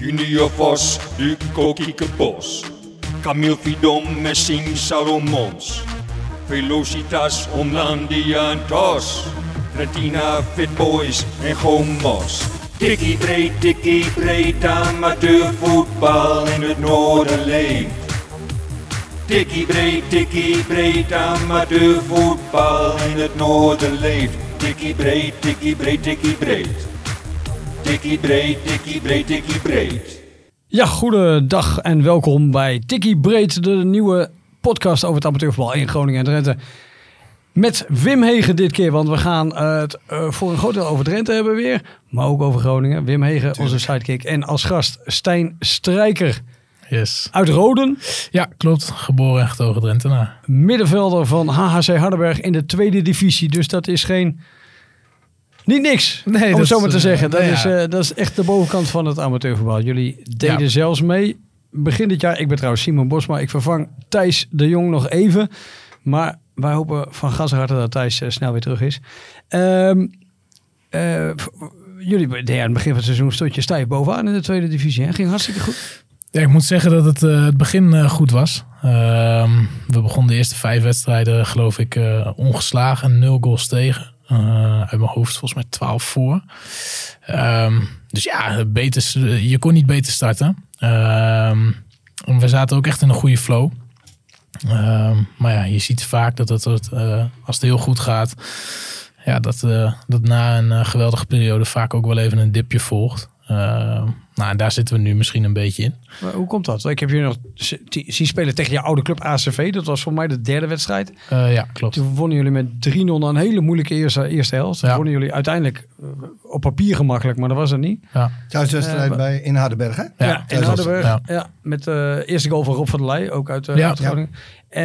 Junior Vos, Duco Kiekebos. Camille Fidon, Messing Salomons. Velocitas, Omlandia en Tos. Retina, Fit Boys en Gomos. Tikkie breed, tikkie breed, amateurvoetbal in het noorden leeft. Tikkie breed, tikkie breed, amateurvoetbal in het noorden leeft. Tikkie breed, tikkie breed, tikkie breed. Tikkie breed, tikkie breed, tikkie breed. Ja, goedendag en welkom bij Tikkie Breed, de nieuwe podcast over het amateurvoetbal in Groningen en Drenthe. Met Wim Hegen dit keer, want we gaan eh, het eh, voor een groot deel over Drenthe hebben weer. Maar ook over Groningen. Wim Hegen, onze sidekick. En als gast Stijn Strijker Yes. uit Roden. Ja, klopt. Geboren en getogen Drentenaar. Middenvelder van HHC Hardenberg in de tweede divisie. Dus dat is geen... Niet niks, Nee, om het zo maar te eh, zeggen. Dat, nou is, eh, dat is echt de bovenkant van het amateurvoetbal. Jullie deden Ja. zelfs mee. Begin dit jaar, ik ben trouwens Simon Bosma. Ik vervang Thijs de Jong nog even. Maar wij hopen van Gazerharte dat Thijs eh, snel weer terug is. Ehm, eh, jullie, ja, aan het begin van het seizoen stond je stijf bovenaan in de tweede divisie. Hè? Ging hartstikke goed. Ja, ik moet zeggen dat het, het begin goed was. Ehm, we begonnen de eerste vijf wedstrijden, geloof ik, ongeslagen. Nul goals tegen. Eh, uit mijn hoofd volgens mij 12 voor. Ehm, dus ja, beter, je kon niet beter starten. Ehm, we zaten ook echt in een goede flow. Ehm, maar ja, je ziet vaak dat het, eh, als het heel goed gaat, ja, dat, eh, dat na een geweldige periode vaak ook wel even een dipje volgt. Nou, daar zitten we nu misschien een beetje in. Maar hoe komt dat? Ik heb jullie nog zien spelen tegen je oude club ACV. Dat was voor mij de derde wedstrijd. Eh, ja, klopt. Toen wonnen jullie met 3-0 na een hele moeilijke eerste, eerste helft. Toen Ja. wonnen jullie uiteindelijk eh, op papier gemakkelijk, maar dat was het niet. Ja, Thuiswedstrijd Eh, bij in Hardenberg, hè? Ja, in Hardenberg. Ja. met de eerste goal van Rob van der Leij, ook uit, eh, Ja. Eh,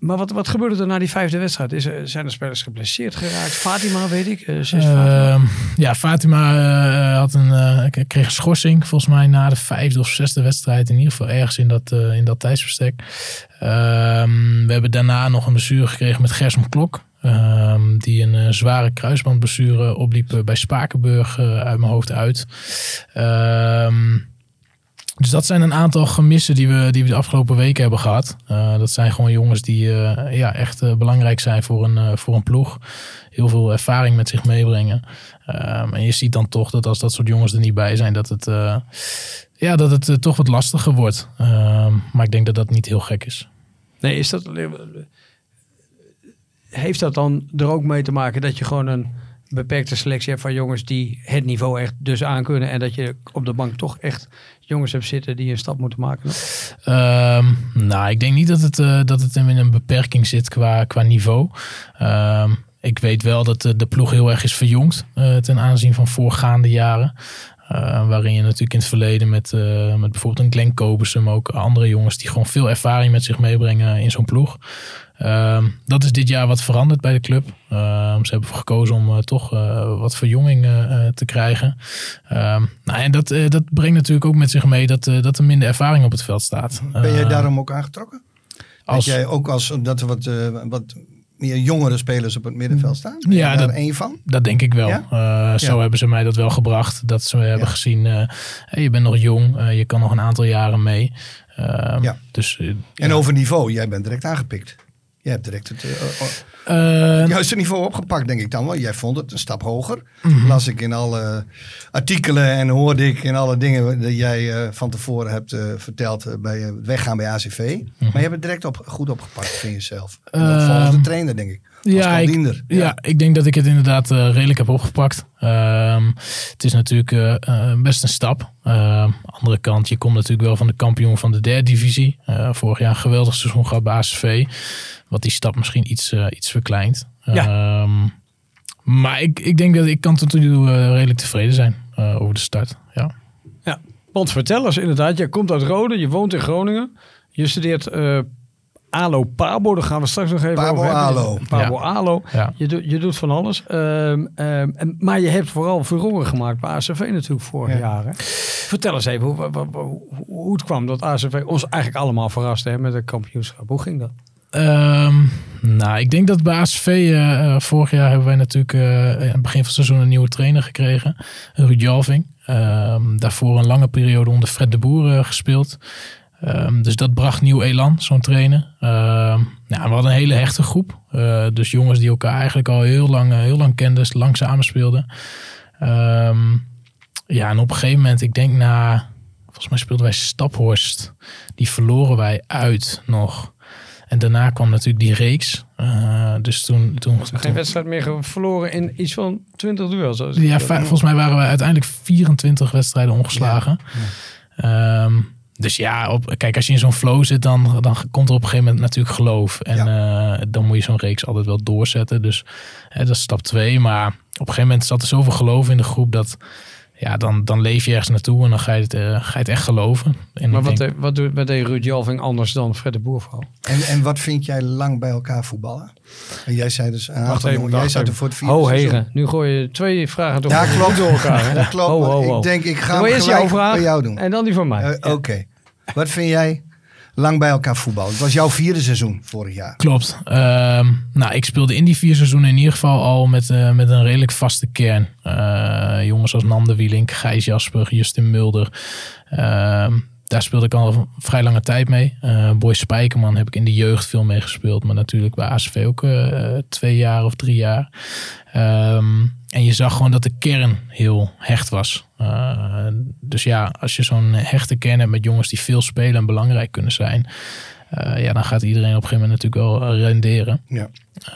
maar wat, wat gebeurde er na die vijfde wedstrijd? Is, er- zijn er spelers geblesseerd geraakt? Fatima, weet ik. eh. Ehm, ja Fatima eh, had een, kreeg een schorsing volgens mij na de vijfde of zesde wedstrijd. In ieder geval ergens in dat, in dat tijdsverstek. Ehm, we hebben daarna nog een blessure gekregen met Gersom Klok. ehm, die een zware kruisbandblessure opliep bij Spakenburg uit mijn hoofd uit. Ehm, dus dat zijn een aantal gemissen die we, die we de afgelopen weken hebben gehad. Eh, dat zijn gewoon jongens die eh, ja, echt eh, belangrijk zijn voor een, voor een ploeg. Heel veel ervaring met zich meebrengen. Ehm, en je ziet dan toch dat als dat soort jongens er niet bij zijn, dat het, ja, dat het toch wat lastiger wordt. Ehm, maar ik denk dat dat niet heel gek is. Nee, is dat... Heeft dat dan er ook mee te maken dat je gewoon een beperkte selectie hebt van jongens die het niveau echt dus aankunnen en dat je op de bank toch echt jongens hebt zitten die een stap moeten maken? Ehm, nou, ik denk niet dat het, eh, dat het in een beperking zit qua, qua niveau. Ehm, ik weet wel dat de, ploeg heel erg is verjongd eh, ten aanzien van voorgaande jaren. Eh, waarin je natuurlijk in het verleden met, eh, met bijvoorbeeld een Glenn Kobersen, maar ook andere jongens die gewoon veel ervaring met zich meebrengen in zo'n ploeg. Ehm, dat is dit jaar wat veranderd bij de club. Ehm, ze hebben gekozen om eh, toch eh, wat verjonging eh, te krijgen. Ehm, nou, en dat, dat brengt natuurlijk ook met zich mee dat, dat er minder ervaring op het veld staat. Ben jij daarom ook aangetrokken? als, Dat jij ook als dat er wat, wat meer jongere spelers op het middenveld staan? Ben Ja, daar dat- één van? Dat denk ik wel. Ja? Zo Ja. hebben ze mij dat wel gebracht. Dat ze hebben Ja. gezien, hey, je bent nog jong, je kan nog een aantal jaren mee. Ja. Dus, En over niveau, jij bent direct aangepikt. Je hebt direct het eh, Eh, uh, juiste niveau opgepakt, denk ik dan wel. Jij vond het een stap hoger. Mhm. Las ik in alle artikelen en hoorde ik in alle dingen die jij eh, van tevoren hebt eh, verteld bij het weggaan bij ACV. Maar je hebt het direct op, goed opgepakt van jezelf. En ook Ehm, volgens de trainer, denk ik. Ja, ik, ja. ik denk dat ik het inderdaad eh, redelijk heb opgepakt. Ehm, het is natuurlijk eh, eh, best een stap. Ehm andere kant, je komt natuurlijk wel van de kampioen van de derde divisie. Vorig jaar een geweldig seizoen gehad bij ACV. Wat die stap misschien iets, iets verkleint. Ja. Ehm, maar ik, ik denk dat ik kan tot nu toe redelijk tevreden zijn over de start. Ja. Ja, want vertel eens inderdaad, jij komt uit Rode, je woont in Groningen, je studeert ALO Pabo, daar gaan we straks nog even Pabo over hebben. ALO. Pabo Ja. ALO. Ja. Je, doet je doet van alles. Ehm, ehm, en, maar je hebt vooral furoren gemaakt bij ACV natuurlijk vorig Ja. jaar. Hè? Vertel eens even hoe, hoe, hoe, hoe het kwam dat ACV ons eigenlijk allemaal verraste hè, met het kampioenschap. Hoe ging dat? Ehm, nou, ik denk dat bij ASV eh, eh, vorig jaar hebben wij natuurlijk eh, aan het begin van het seizoen een nieuwe trainer gekregen. Ruud Jalving. Ehm, daarvoor een lange periode onder Fred de Boer gespeeld. Ehm, dus dat bracht nieuw elan, zo'n trainer. Ehm, ja, we hadden een hele hechte groep. Eh, dus jongens die elkaar eigenlijk al heel lang, eh, heel lang kenden, lang samenspeelden. Ehm ja, en op een gegeven moment, ik denk na, volgens mij speelden wij Staphorst. Die verloren wij uit nog. En daarna kwam natuurlijk die reeks. Eh, dus toen... toen, Geen wedstrijd meer verloren in iets van 20 duels. ja, volgens mij waren we uiteindelijk 24 wedstrijden ongeslagen. Ehm, dus ja, op, kijk, als je in zo'n flow zit, dan, dan komt er op een gegeven moment natuurlijk geloof. En eh, dan moet je zo'n reeks altijd wel doorzetten. Dus hè, dat is stap twee. Maar op een gegeven moment zat er zoveel geloof in de groep dat... Ja, dan, dan leef je ergens naartoe en dan ga je het, eh, ga je het echt geloven. En Maar wat, denk- deed- wat, doet, wat deed Ruud Jalving anders dan Fred de Boer vooral? En, en wat vind jij lang bij elkaar voetballen? En jij zei dus, Wacht even, jongen, jij zat er voor het vierde Ho, heren. Nu gooi je twee vragen door, Ja, klopt. door elkaar. Hè? Dat klopt, Ho, maar ho, ho. ik denk ik ga hem eerst gelijk jouw vraag bij jou doen. en dan die van mij. Eh. Oké. Wat vind jij lang bij elkaar voetballen? Het was jouw vierde seizoen vorig jaar. Klopt. Ehm, nou, ik speelde in die vier seizoenen in ieder geval al met, eh, met een redelijk vaste kern. Eh, jongens als Nam de Wielink, Gijs Jasper, Justin Mulder. Ehm, daar speelde ik al vrij lange tijd mee. Eh Boy Spijkerman heb ik in de jeugd veel mee gespeeld. Maar natuurlijk bij ASV ook eh, twee jaar of drie jaar. Ehm, en je zag gewoon dat de kern heel hecht was. Eh, dus ja, als je zo'n hechte kern hebt met jongens die veel spelen en belangrijk kunnen zijn. eh, ja, dan gaat iedereen op een gegeven moment natuurlijk wel renderen. Ja.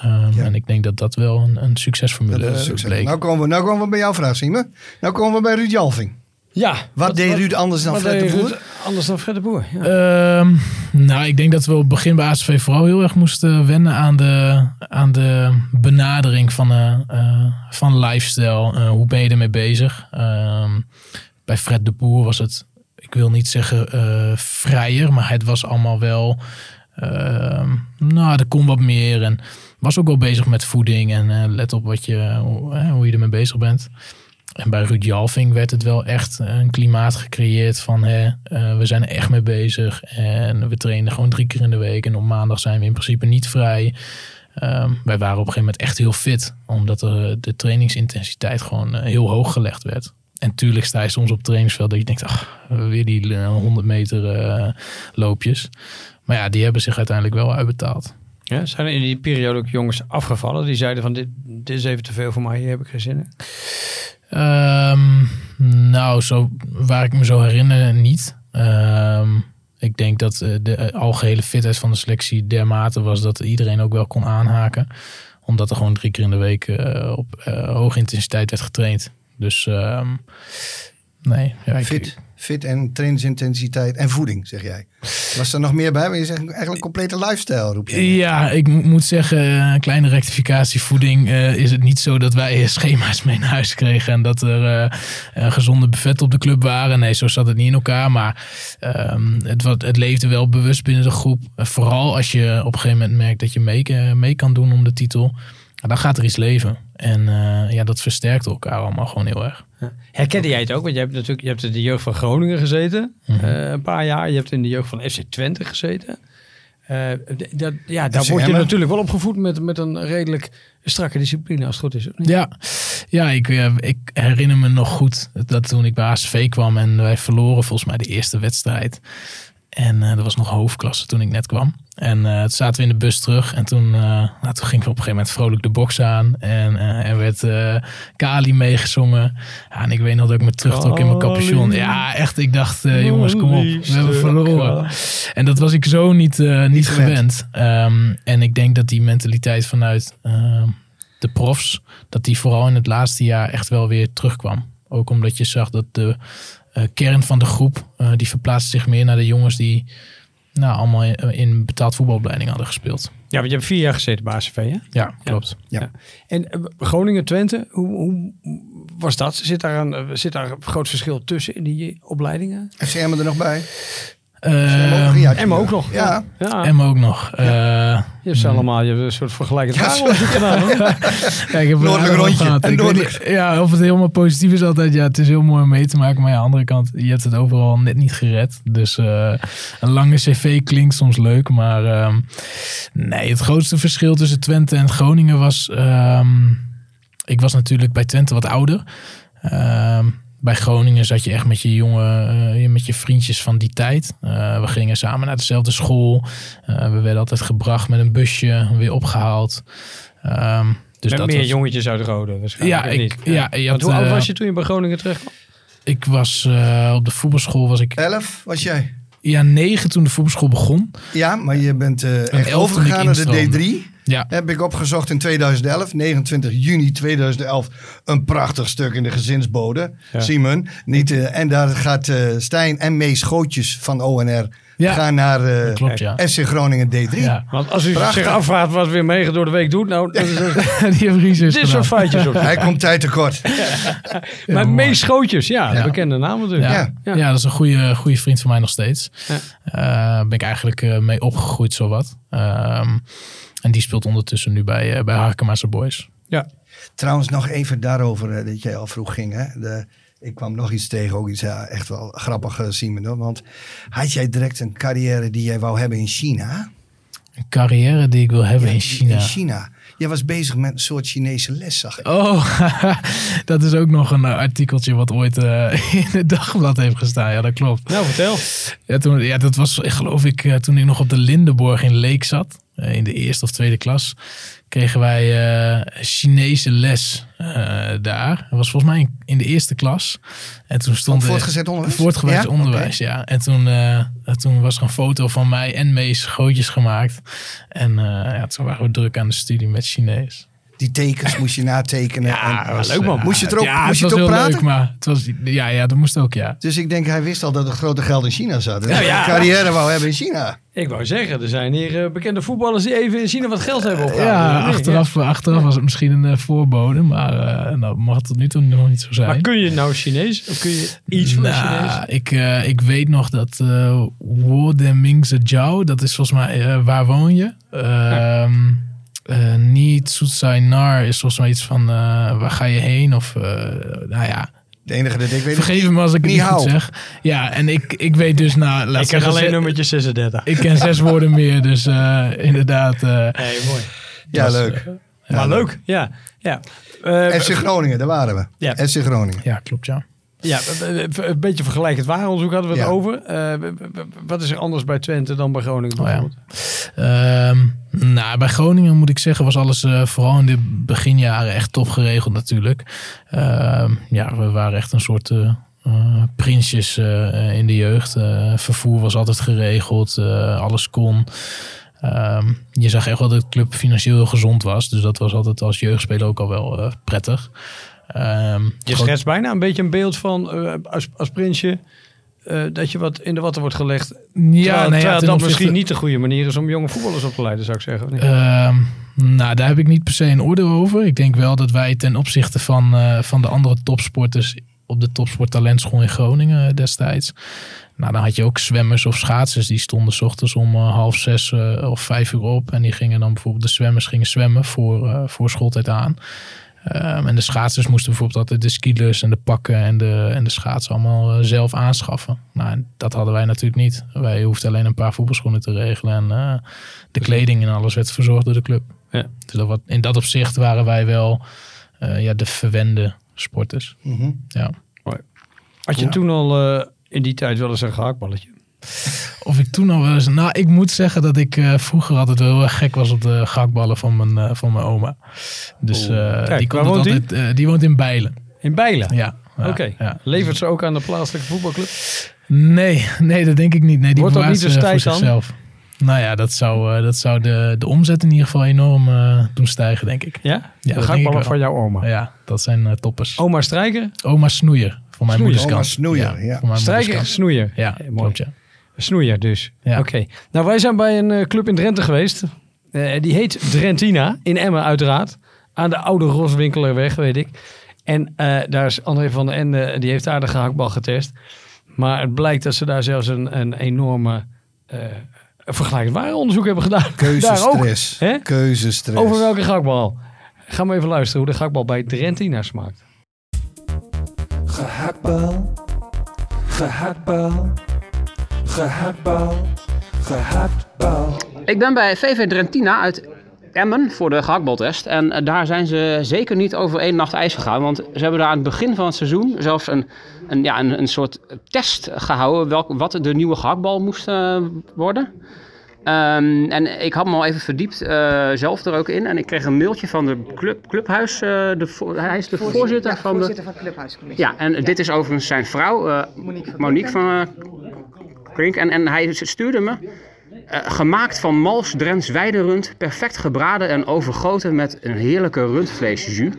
Ehm, Ja. En ik denk dat dat wel een, een succesformule is succes. Nou komen, we, nou komen we bij jouw vraag, Simon. Nou komen we bij Ruud Jalving. Ja. Wat, deed Ruud anders dan Fred de deed Boer? Ruud anders dan Fred de Boer? Ja. Ehm, nou, ik denk dat we op begin bij ASV vooral heel erg moesten wennen aan de, aan de benadering van, eh, eh, van lifestyle. Eh, hoe ben je ermee bezig? Ehm, bij Fred de Boer was het, ik wil niet zeggen vrijer, maar het was allemaal wel, ehm, nou, er kon wat meer. En was ook wel bezig met voeding en let op wat je, hoe je ermee bezig bent. En bij Ruud Jalving werd het wel echt een klimaat gecreëerd van hè, eh, we zijn er echt mee bezig en we trainen gewoon drie keer in de week en op maandag zijn we in principe niet vrij. Ehm, wij waren op een gegeven moment echt heel fit, omdat er, de trainingsintensiteit gewoon eh, heel hoog gelegd werd. En tuurlijk sta je soms op trainingsveld dat je denkt, ach, weer die eh, 100 meter eh, loopjes. Maar ja, die hebben zich uiteindelijk wel uitbetaald. Ja, zijn er in die periode ook jongens afgevallen die zeiden van dit, dit is even te veel voor mij, hier heb ik geen zin in? Ehm, nou, zo, waar ik me zo herinner, niet. Ehm, ik denk dat eh, de eh, algehele fitheid van de selectie dermate was dat iedereen ook wel kon aanhaken. Omdat er gewoon drie keer in de week eh, op hoge intensiteit werd getraind. Dus ehm, nee. Ja, ik- Fit, en trainingsintensiteit en voeding, zeg jij. Was er nog meer bij? Maar je zegt eigenlijk complete lifestyle, roep je. Ja, ik mo- moet zeggen, eh, kleine rectificatie. Voeding eh, is het niet zo dat wij schema's mee naar huis kregen. En dat er een gezonde buffet op de club waren. Nee, zo zat het niet in elkaar. Maar ehm, het, wat, het leefde wel bewust binnen de groep. Vooral als je op een gegeven moment merkt dat je mee, mee kan doen om de titel. Dan gaat er iets leven. En ja, dat versterkt elkaar allemaal gewoon heel erg. Herkende jij het ook? Want je hebt natuurlijk je hebt in de jeugd van Groningen gezeten, Mhm. eh, een paar jaar. Je hebt in de jeugd van FC Twente gezeten. Eh, dat, ja, daar word je natuurlijk wel opgevoed met, met een redelijk strakke discipline, als het goed is. Ja, ja ik, eh, ik herinner me nog goed dat toen ik bij ASV kwam en wij verloren volgens mij de eerste wedstrijd. En eh dat was nog hoofdklasse toen ik net kwam. En toen zaten we in de bus terug. En toen, eh, nou, toen gingen we op een gegeven moment vrolijk de box aan. En er werd Kali meegezongen. Ja, en ik weet nog dat ik me terugtrok in mijn capuchon. Kali. Ja, echt. Ik dacht, jongens, kom op. We hebben verloren. En dat was ik zo niet, eh, niet gewend. Ehm, en ik denk dat die mentaliteit vanuit ehm, de profs, dat die vooral in het laatste jaar echt wel weer terugkwam. Ook omdat je zag dat de kern van de groep, eh, die verplaatst zich meer naar de jongens die nou, allemaal in, in betaald voetbalopleiding hadden gespeeld. Ja, want je hebt vier jaar gezeten bij ACV, hè? Ja, klopt. En eh, Groningen-Twente, hoe, hoe was dat? Zit daar, een, eh, zit daar een groot verschil tussen in die opleidingen? FC Emmen er nog bij? Emmen ook een nog. Ja. ja. Emma ook nog. Eh, Je hebt ze allemaal, je hebt een soort vergelijkend Ja, gedaan. Ja, ik heb Noordelijk rondje. gehad. Een Ik weet noordelijk- niet- Ja, of het helemaal positief is altijd. Ja, het is heel mooi om mee te maken. Maar ja, aan de andere kant, je hebt het overal net niet gered. Dus eh, een lange cv klinkt soms leuk. Maar ehm, nee, het grootste verschil tussen Twente en Groningen was... ehm, ik was natuurlijk bij Twente wat ouder. Ehm, bij Groningen zat je echt met je jonge, eh, met je vriendjes van die tijd. Eh, we gingen samen naar dezelfde school. Eh, we werden altijd gebracht met een busje, weer opgehaald. Ehm, dus Met dat meer was- jongetjes uit Rode waarschijnlijk. Ja, ik- niet? ja, je Want had, hoe oud was je toen je bij Groningen terecht kwam? Ik was eh, op de voetbalschool, was ik Elf was jij? ja, negen toen de voetbalschool begon. Ja, maar je bent eh echt overgegaan naar de instroomde. D3. Ja, Heb ik opgezocht in 2011, 29 juni 2011. Een prachtig stuk in de gezinsbode. Ja. Simon. Niet, eh, en daar gaat eh, Stijn en Mees Gootjes van ONR Ja. gaan naar eh, klopt ja. FC Groningen D3. ja. Want als u Prachtig. zich afvraagt wat weer mega door de week doet, nou, dat is, Die dit soort feitjes op. Hij komt tijd tekort. maar. Mees Schootjes, ja, Ja. bekende naam natuurlijk. Ja. Ja. Ja. dat is een goede, goede vriend van mij nog steeds. Ja. Eh, ben ik eigenlijk eh, mee opgegroeid, zowat. Ehm en die speelt ondertussen nu bij, eh bij Harkema's Boys. Ja. Trouwens, nog even daarover eh, dat jij al vroeg ging. Hè? De, ik kwam nog iets tegen, ook iets ja, echt wel grappig, eh, Simon. Want had jij direct een carrière die jij wou hebben in China? Een carrière die ik wil hebben in Ja, China. In China. Jij was bezig met een soort Chinese les, zag ik. Oh, dat is ook nog een artikeltje wat ooit eh, in het dagblad heeft gestaan. Ja, dat klopt. Nou, vertel. Ja, toen, ja dat was geloof ik eh, toen ik nog op de Lindenborg in Leek zat. Eh, in de eerste of tweede klas. Kregen wij eh, Chinese les eh, daar. Dat was volgens mij in, de eerste klas. En toen stond Van er- voortgezet onderwijs? Voortgezet Ja? onderwijs, ja. En toen, toen was er een foto van mij en Mees Gootjes gemaakt. En ja, toen waren we druk aan de studie met Chinees. Die tekens moest je natekenen. Ja, en- was, leuk, man. eh, Moest je het er ook- ja, moest je het het was ook heel praten? leuk, maar het was, ja, ja, dat moest ook, ja. Dus ik denk, hij wist al dat het grote geld in China zat. En dat hij ja. een carrière wou hebben in China. Ik wou zeggen, er zijn hier eh, bekende voetballers die even in China wat geld hebben opgehaald. Ja, Nee, achteraf, achteraf was het misschien een eh, voorbode, maar eh nou, mag het tot nu toe nog niet zo ja. zijn. Maar kun je nou Chinees? Of kun je iets van Nou, Chinees? ik, eh, ik weet nog dat uh, Wo de Ming Zhejiao, dat is volgens mij eh, waar woon je? Ehm eh, niet Nar is volgens mij iets van eh, waar ga je heen? Of eh, nou ja, De enige dat ik weet. vergeef me als ik het Ni niet goed zeg. Ja, en ik, ik weet dus na. laat Ik ken zeggen, alleen nummertje 36. Ik ken zes woorden meer, dus eh, inderdaad. eh, Nee, mooi. Ja, was, leuk. maar leuk, ja. ja. Eh, FC Groningen, daar waren we. Ja. FC Groningen. ja, klopt ja. Ja, eh, eh, een beetje vergelijkend waaronderzoek hadden we het Ja. over. Eh, wat is er anders bij Twente dan bij Groningen Oh ja. Ehm, nou, bij Groningen moet ik zeggen, was alles eh, vooral in de beginjaren echt top geregeld natuurlijk. Ehm, ja, we waren echt een soort eh, eh, prinsjes eh, in de jeugd. Eh, vervoer was altijd geregeld, eh, alles kon. Ehm, je zag echt wel dat de club financieel gezond was. Dus dat was altijd als jeugdspeler ook al wel eh, prettig. Ehm, Je schetst bijna een beetje een beeld van eh, als, als prinsje... eh, dat je wat in de watten wordt gelegd. ja, terwijl ja, terwijl ten dat opzichte- misschien niet de goede manier is om jonge voetballers op te leiden, zou ik zeggen. Ehm, nou, daar heb ik niet per se een oordeel over. Ik denk wel dat wij ten opzichte van, eh, van de andere topsporters op de topsporttalentschool in Groningen destijds. Nou, dan had je ook zwemmers of schaatsers die stonden 's ochtends om half zes of vijf uur op. En die gingen dan bijvoorbeeld, de zwemmers gingen zwemmen voor, voor schooltijd aan. Ehm, en de schaatsers moesten bijvoorbeeld altijd de skilers en de pakken en de, en de schaatsen allemaal eh, zelf aanschaffen. Nou, dat hadden wij natuurlijk niet. Wij hoefden alleen een paar voetbalschoenen te regelen en eh, de kleding en alles werd verzorgd door de club. Ja. Dus dat wat, in dat opzicht waren wij wel eh, ja, de verwende sporters. Mhm. Ja. Had je Ja. toen al eh, in die tijd wel eens een gehaktballetje? Of ik toen al wel eens... Nou, ik moet zeggen dat ik eh, vroeger altijd wel heel erg gek was op de gakballen van mijn, eh, van mijn oma. Dus eh, Kijk, die, kon woont die? altijd, die woont in Bijlen. In Bijlen? Ja. ja, Oké. ja. Levert ze ook aan de plaatselijke voetbalclub? Nee, nee, dat denk ik niet. Nee, die Wordt dat niet voor tijd dan? zichzelf. Nou ja, dat zou, eh, dat zou de, de omzet in ieder geval enorm doen stijgen, denk ik. Ja? dat de wel. van jouw oma. Ja, dat zijn toppers. Oma Strijker? Oma Snoeier, voor mijn moeders kant. Oma Snoeier, ja. mijn Strijker, Snoeier. Ja, mooi. klopt ja. Snoeier dus. Ja. Oké. Nou, wij zijn bij een eh, club in Drenthe geweest. Eh, die heet Drentina, in Emmen uiteraard. Aan de oude Roswinkelerweg, weet ik. En eh, daar is André van der Ende, die heeft daar de gehaktbal getest. Maar het blijkt dat ze daar zelfs een, een enorme uh, vergelijkend ware onderzoek hebben gedaan. Daar ook. Keuzestress. Keuzestress. Over welke gehaktbal? Ga maar even luisteren hoe de gehaktbal bij Drentina smaakt. Gehaktbal, gehaktbal, gehaktbal, gehaktbal. Ik ben bij VV Drentina uit Emmen voor de gehaktbaltest. En eh, daar zijn ze zeker niet over één nacht ijs gegaan. Want ze hebben daar aan het begin van het seizoen zelfs een, een, ja, een, een soort test gehouden. Welk, wat de nieuwe gehaktbal moest eh, worden. Ehm, en ik had me al even verdiept eh, zelf er ook in. En ik kreeg een mailtje van de club, clubhuis. eh, de, hij is de voorzitter, ja, van de... voorzitter van de Clubhuiscommissie. Ja, en dit is overigens zijn vrouw, Monique van Monique van Krink. En, en hij stuurde me, eh, gemaakt van mals Drents weiderund, perfect gebraden en overgoten met een heerlijke rundvleesjus.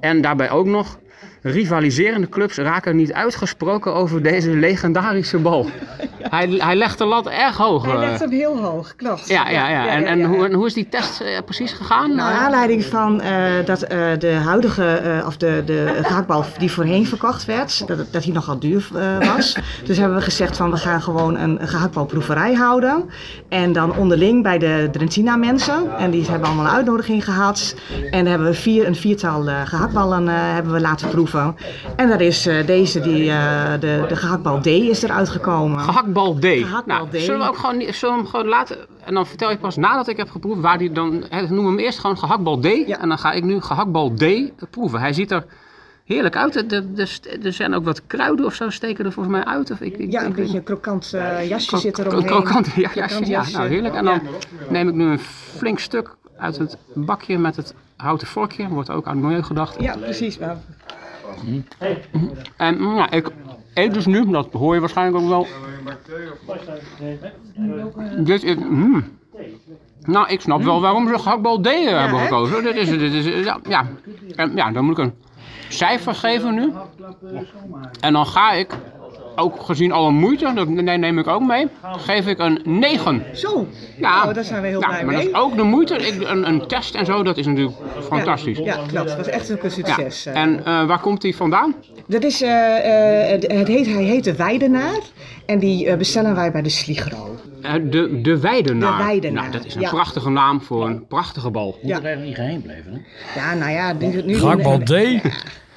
En daarbij ook nog, rivaliserende clubs raken niet uitgesproken over deze legendarische bal. Hij, hij legt de lat erg hoog. Hij eh. legt hem heel hoog, klopt. ja, ja, ja. En, en ja. Hoe, en hoe is die test eh, precies gegaan? Nou, Eh, aanleiding van eh, dat eh, de huidige, eh, of de, de gehaktbal die voorheen verkocht werd, dat, dat die nogal duur was. dus hebben we gezegd van we gaan gewoon een, gehaktbalproeverij houden. En dan onderling bij de Drentina mensen. En die hebben allemaal een uitnodiging gehad. En dan hebben we vier, een viertal eh, gehaktballen eh, hebben we laten proeven. En daar is eh, deze, die, eh, de, de gehaktbal D is eruit gekomen. Gehaktbal D. Gehaktbal nou, D. Zullen we ook gewoon, niet- zullen we hem gewoon laten? En dan vertel ik pas nadat ik heb geproefd waar die dan. Hè, noem hem eerst gewoon gehaktbal D. Ja. En dan ga ik nu gehaktbal D proeven. Hij ziet er heerlijk uit. Er, er, zijn ook wat kruiden of zo steken er volgens mij uit. Of ik, ik, Ja, een beetje een krokant eh, jasje zit er kro- omheen. krokant, ja, Krokant jasje, ja, nou heerlijk. En dan neem ik nu een flink stuk uit het bakje met het houten vorkje. Wordt ook aan het milieu gedacht. Ja, precies. Maar En mm, ik eet dus nu, dat hoor je waarschijnlijk ook wel. Dit is. mm. Nou, ik snap wel waarom ze gehaktbal D eh, hebben gekozen. Dit is, dit is, ja, ja. En, ja, dan moet ik een cijfer geven nu. En dan ga ik, ook gezien alle moeite, dat nee, neem ik ook mee, geef ik een 9. Zo, Ja, oh, daar zijn we heel ja, blij maar mee. dat is ook de moeite. Ik, een, een test en zo, dat is natuurlijk fantastisch. Ja, klopt. Dat was echt ook een Ja. succes. eh. En eh, waar komt die vandaan? Dat is, eh, eh, het heet, hij heet de Weidenaar en die bestellen wij bij de Sligro. Eh, de, de Weidenaar. De Weidenaar, Nou, dat is een ja. prachtige naam voor een prachtige bal. Ja. Ja, nou ja, nu, nu Gehaktbal D.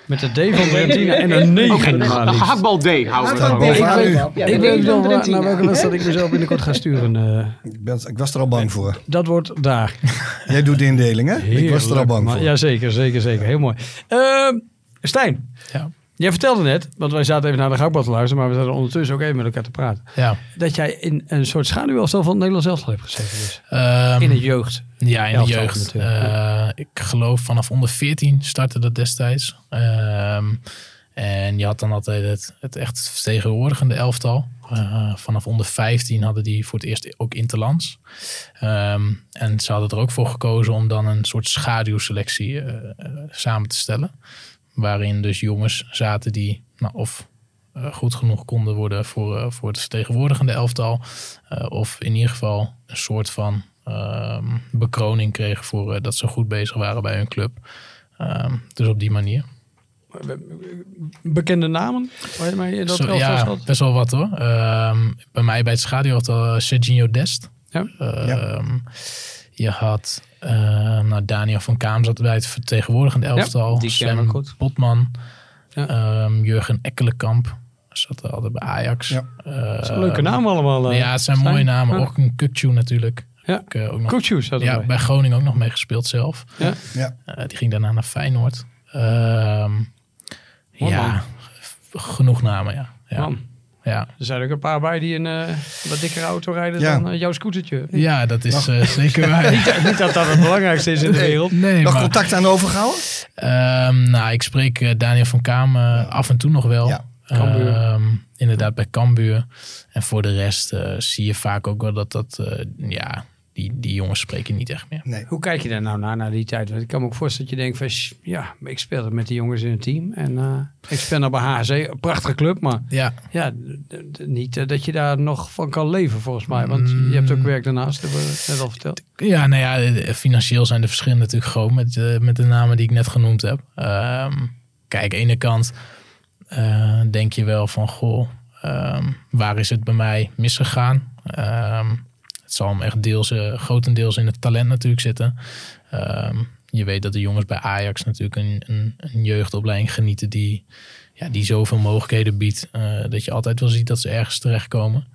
Met de D van Drentina en een 9. Een gehaktbal D houden we dan. Ik houden we weet, wel naar welke wedstrijd ik mezelf binnenkort ga sturen. eh. Ik, ben, ik was er al bang voor. dat wordt daar. Jij doet de indeling, hè? Ik was er al bang maar- voor. Ja, zeker, zeker, zeker. Heel mooi. Ehm, Stijn, Ja. Jij vertelde net, want wij zaten even naar de gehaktbal te luisteren, maar we zaten ondertussen ook even met elkaar te praten. Ja. Dat jij in een soort schaduwelstel van het Nederlands elftal hebt gezeten. Dus. Ehm, In het jeugd. Ja, in de jeugd. Eh, ik geloof vanaf onder 14 startte dat destijds. Ehm, en je had dan altijd het, het echt vertegenwoordigende elftal. Eh, vanaf onder 15 hadden die voor het eerst ook interlands. Ehm, en ze hadden er ook voor gekozen om dan een soort schaduwselectie eh, samen te stellen. Waarin dus jongens zaten die nou, of eh, goed genoeg konden worden voor, eh, voor het vertegenwoordigende elftal. eh, of in ieder geval een soort van ehm, bekroning kregen voor dat ze goed bezig waren bij hun club. Ehm, dus op die manier. Bekende namen waar je mee in dat Zo, ja, best wel wat hoor. Ehm, bij mij bij het schaduw had al Serginho Dest. Ja. Ehm, Je had eh, nou, Daniel van Kaam zat bij het vertegenwoordigende elftal. ik Sven. Botman. Ja. Ehm, Jurgen Ekkelenkamp. Zat er altijd bij Ajax. Ja. Eh, Dat is een leuke naam allemaal. eh, ja, het zijn mooie namen. Ja. Ook een Kukcu natuurlijk. Ja. Ik, ook nog, Coaches zat ja, bij Groningen ook nog mee gespeeld zelf. Ja. Ja. Die ging daarna naar Feyenoord. Ehm, ja, genoeg namen, ja. Ja, Man, ja. er zijn ook een paar bij die een eh, wat dikkere auto rijden Ja. dan eh, jouw scootertje. ja dat is eh, zeker waar. Niet dat dat het belangrijkste is in de wereld. Nee, Nog maar, contact aan overgehouden? ehm, nou, ik spreek Daniel van Kaam af en toe nog wel. Ja. Ehm, inderdaad, bij Cambuur. En voor de rest eh, zie je vaak ook wel dat dat, eh, ja, die, die jongens spreken niet echt meer. Nee. Hoe kijk je daar nou naar, naar die tijd? Want ik kan me ook voorstellen dat je denkt van... Ja, ik speelde met die jongens in het team. En eh, ik speel nou bij HC. Een prachtige club, maar Ja, ja, niet eh, dat je daar nog van kan leven volgens mij. Want je hebt ook werk daarnaast, hebben we net al verteld. Ja, nou ja, financieel zijn de verschillen natuurlijk groot met, eh, met de namen die ik net genoemd heb. Ehm, kijk, aan de ene kant eh, denk je wel van, goh, ehm, waar is het bij mij misgegaan? Ehm, het zal hem echt deels, eh, grotendeels in het talent natuurlijk zitten. Ehm, je weet dat de jongens bij Ajax natuurlijk een, een, een jeugdopleiding genieten die, ja, die zoveel mogelijkheden biedt. eh, dat je altijd wel ziet dat ze ergens terechtkomen.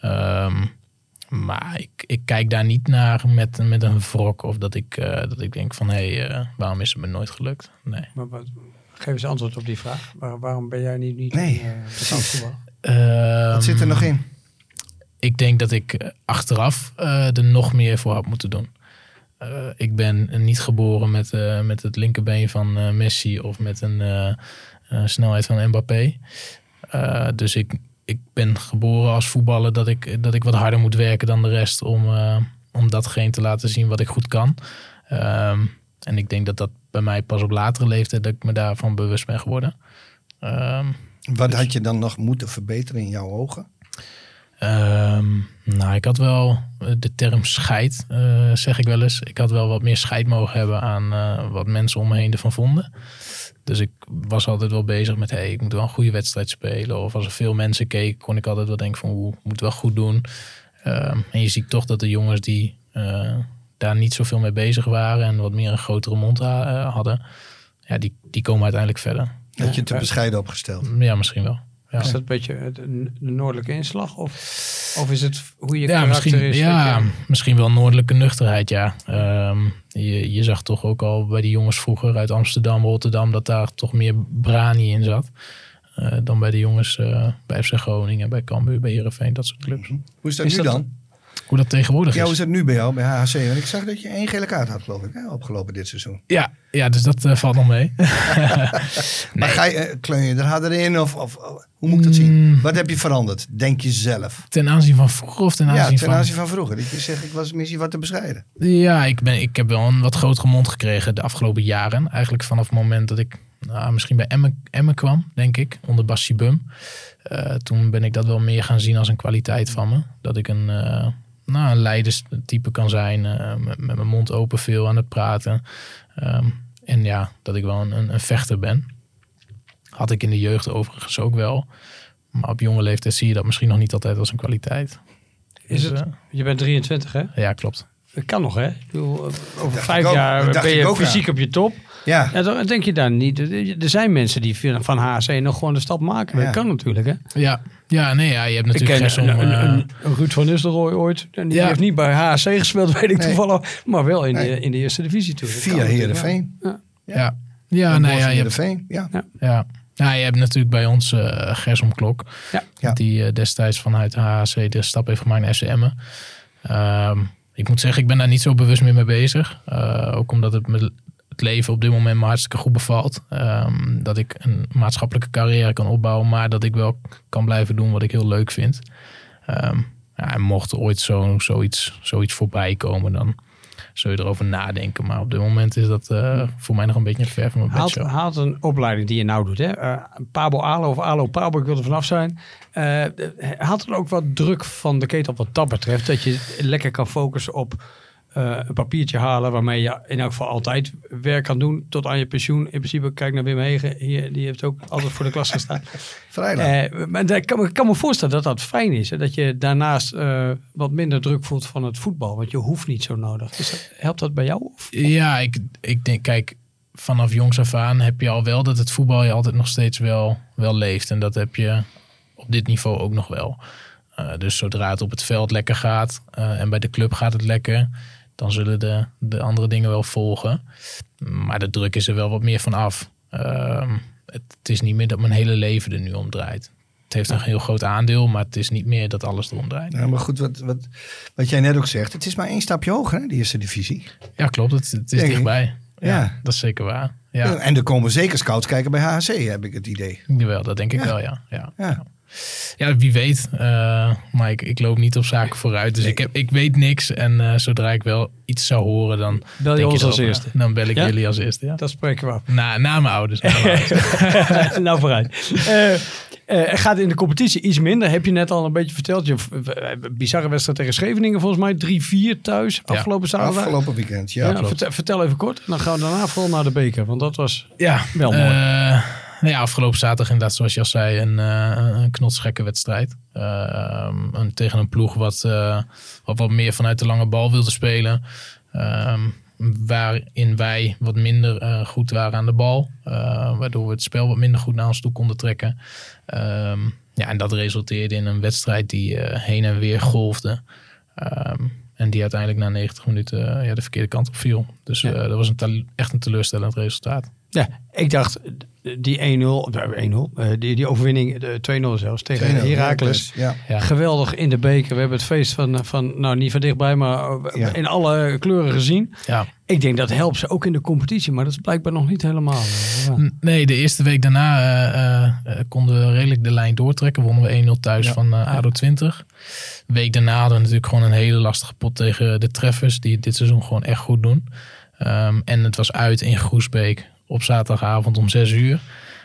Ehm Maar ik, ik kijk daar niet naar met, met een wrok of dat ik, eh, dat ik denk van hé, hey, waarom is het me nooit gelukt? Nee. Maar wat, geef eens antwoord op die vraag. Waar- waarom ben jij niet, niet Nee, in, eh, voetbal? Wat zit er Ehm, nog in? Ik denk dat ik eh, achteraf eh, er nog meer voor had moeten doen. Eh, ik ben niet geboren met, met het linkerbeen van Messi of met een snelheid van Mbappé. Dus ik, ik ben geboren als voetballer dat ik, dat ik wat harder moet werken dan de rest om, om datgene te laten zien wat ik goed kan. Ehm, en ik denk dat dat bij mij pas op latere leeftijd dat ik me daarvan bewust ben geworden. Ehm, Wat had je dan nog moeten verbeteren in jouw ogen? Ehm, nou, ik had wel eh, de term scheid, eh, zeg ik wel eens. Ik had wel wat meer scheid mogen hebben aan eh, wat mensen om me heen ervan vonden. Dus ik was altijd wel bezig met, hey, ik moet wel een goede wedstrijd spelen. Of als er veel mensen keken, kon ik altijd wel denken van, ik moet wel goed doen. Ehm, en je ziet toch dat de jongens die daar niet zoveel mee bezig waren en wat meer een grotere mond ha- hadden, ja, die, die komen uiteindelijk verder. Dat je te bescheiden opgesteld. Ja, misschien wel. Ja. Is dat een beetje de, de noordelijke inslag? Of, of is het hoe je ja, karakter misschien, is? ja, je- misschien wel noordelijke nuchterheid, ja. Ehm, je, je zag toch ook al bij die jongens vroeger uit Amsterdam, Rotterdam, dat daar toch meer brani in zat. eh, dan bij de jongens eh, bij FC Groningen, bij Cambuur, bij Heerenveen, dat soort clubs. Hoe is dat Is nu dat- dan? Hoe dat tegenwoordig Ja, hoe is. is het nu bij jou, bij HHC? Want ik zag dat je één gele kaart had, geloof ik, hè, opgelopen dit seizoen. Ja, ja, dus dat eh, valt nog mee. Maar ga je, eh, kleun je er harder in? Of, of, hoe moet ik dat zien? Wat heb je veranderd? Denk je zelf? Ten aanzien van vroeger of ten aanzien Ja, ten van... aanzien van vroeger. Dat je zegt, ik was misschien wat te bescheiden. Ja, ik, ben, ik heb wel een wat grotere mond gekregen de afgelopen jaren. Eigenlijk vanaf het moment dat ik nou, misschien bij Emmen, Emmen kwam, denk ik, onder Bassi Bum. Eh, toen ben ik dat wel meer gaan zien als een kwaliteit van me. Dat ik een, eh nou, een leiderstype kan zijn, eh, met, met mijn mond open veel aan het praten. Ehm, en ja, dat ik wel een, een, een vechter ben. Had ik in de jeugd overigens ook wel. Maar op jonge leeftijd zie je dat misschien nog niet altijd als een kwaliteit. Is Dus, het, je bent 23, hè? ja, klopt. Dat kan nog, hè? Ik bedoel, over dacht vijf ik ook. jaar ben je ook, ja. fysiek op je top. Ja, Ja, dan denk je daar niet. Er zijn mensen die van HC nog gewoon de stap maken. Ja. Dat kan natuurlijk, hè? Ja, ja nee, ja, je hebt Ik natuurlijk ken Gersom, een, een, eh, een- Ruud van Nistelrooy ooit. En die Ja. heeft niet bij HC gespeeld, weet ik Nee. toevallig. Maar wel in, Nee. de, in de eerste divisie toen. Via Heerenveen. Ja, ja, En nee, ja, Heerenveen, ja. ja. ja, je hebt natuurlijk bij ons eh Gersom Klok. Ja. Ja. Die eh, destijds vanuit HHC de stap heeft gemaakt naar FCM. Ehm ik moet zeggen, ik ben daar niet zo bewust meer mee bezig. Eh, ook omdat het, me, leven op dit moment me hartstikke goed bevalt. Ehm, dat ik een maatschappelijke carrière kan opbouwen. Maar dat ik wel kan blijven doen wat ik heel leuk vind. Ehm, ja, en mocht ooit zo, zoiets, zoiets voorbij komen, dan zul je erover nadenken. Maar op dit moment is dat eh, voor mij nog een beetje ver van mijn Haalt, een opleiding die je nou doet, hè? Eh, Pabo Alo of Alo Pabo, ik wil er vanaf zijn. Eh, haalt er ook wat druk van de ketel wat dat betreft? Dat je lekker kan focussen op eh, een papiertje halen waarmee je in elk geval altijd werk kan doen tot aan je pensioen. In principe, kijk naar Wim Hegen, hier, die heeft ook altijd voor de klas gestaan. Vrijdag. Eh, maar ik kan, kan me voorstellen dat dat fijn is. Hè? Dat je daarnaast eh, wat minder druk voelt van het voetbal. Want je hoeft niet zo nodig. Dat, helpt dat bij jou? Of? Ja, ik, ik denk, kijk, vanaf jongs af aan heb je al wel dat het voetbal je altijd nog steeds wel, wel leeft. En dat heb je op dit niveau ook nog wel. Eh, dus zodra het op het veld lekker gaat eh, en bij de club gaat het lekker, dan zullen de, de andere dingen wel volgen. Maar de druk is er wel wat meer van af. Ehm, het, het is niet meer dat mijn hele leven er nu om draait. Het heeft een heel groot aandeel, maar het is niet meer dat alles erom draait. Ja, maar goed, wat, wat, wat jij net ook zegt. Het is maar één stapje hoger, hè, de eerste divisie. Ja, klopt. Het, het is Denk dichtbij. Ja, Ja. dat is zeker waar. Ja, En er komen zeker scouts kijken bij HHC, heb ik het idee. Jawel, dat denk ik Ja. wel, ja. ja. Ja. Ja, wie weet. Eh, maar ik, ik loop niet op zaken vooruit. Dus ik, heb, ik weet niks. En eh, zodra ik wel iets zou horen, dan Bel je denk ons als eerste? Dan bel ik Ja? jullie als eerste, ja. Dat spreken we af. Na, na mijn ouders. na mijn ouders. nou, vooruit. Eh gaat in de competitie iets minder. Heb je net al een beetje verteld. Je bizarre wedstrijd tegen Scheveningen volgens mij. 3-4 thuis Ja, afgelopen zaterdag. Afgelopen weekend, ja. Vertel, vertel even kort. Dan gaan we daarna vooral naar de beker. Want dat was ja, wel mooi. Nou ja, afgelopen zaterdag inderdaad, zoals je al zei, een, eh een knotsgekke wedstrijd. Eh, een, tegen een ploeg wat, eh, wat wat meer vanuit de lange bal wilde spelen. Ehm, waarin wij wat minder eh, goed waren aan de bal. waardoor we het spel wat minder goed naar ons toe konden trekken. Ehm, ja, en dat resulteerde in een wedstrijd die heen en weer golfde. Ehm, en die uiteindelijk na 90 minuten ja, de verkeerde kant op viel. Dus Ja. dat was een echt een teleurstellend resultaat. Ja, ik dacht die 1-0, eh, 1-0, eh, die, die overwinning, de 2-0 zelfs tegen 2-0, Heracles. Ja. Ja. Geweldig in de beker. We hebben het feest van, van nou niet van dichtbij, maar eh, Ja. in alle kleuren gezien. Ja. Ik denk dat helpt ze ook in de competitie, maar dat is blijkbaar nog niet helemaal. eh, ja. Nee, de eerste week daarna eh, eh, eh, konden we redelijk de lijn doortrekken. Wonnen we 1-0 thuis Ja. van eh, ADO 20. De week daarna hadden we natuurlijk gewoon een hele lastige pot tegen de Treffers. Die het dit seizoen gewoon echt goed doen. Ehm, en het was uit in Groesbeek op zaterdagavond om 6 uur.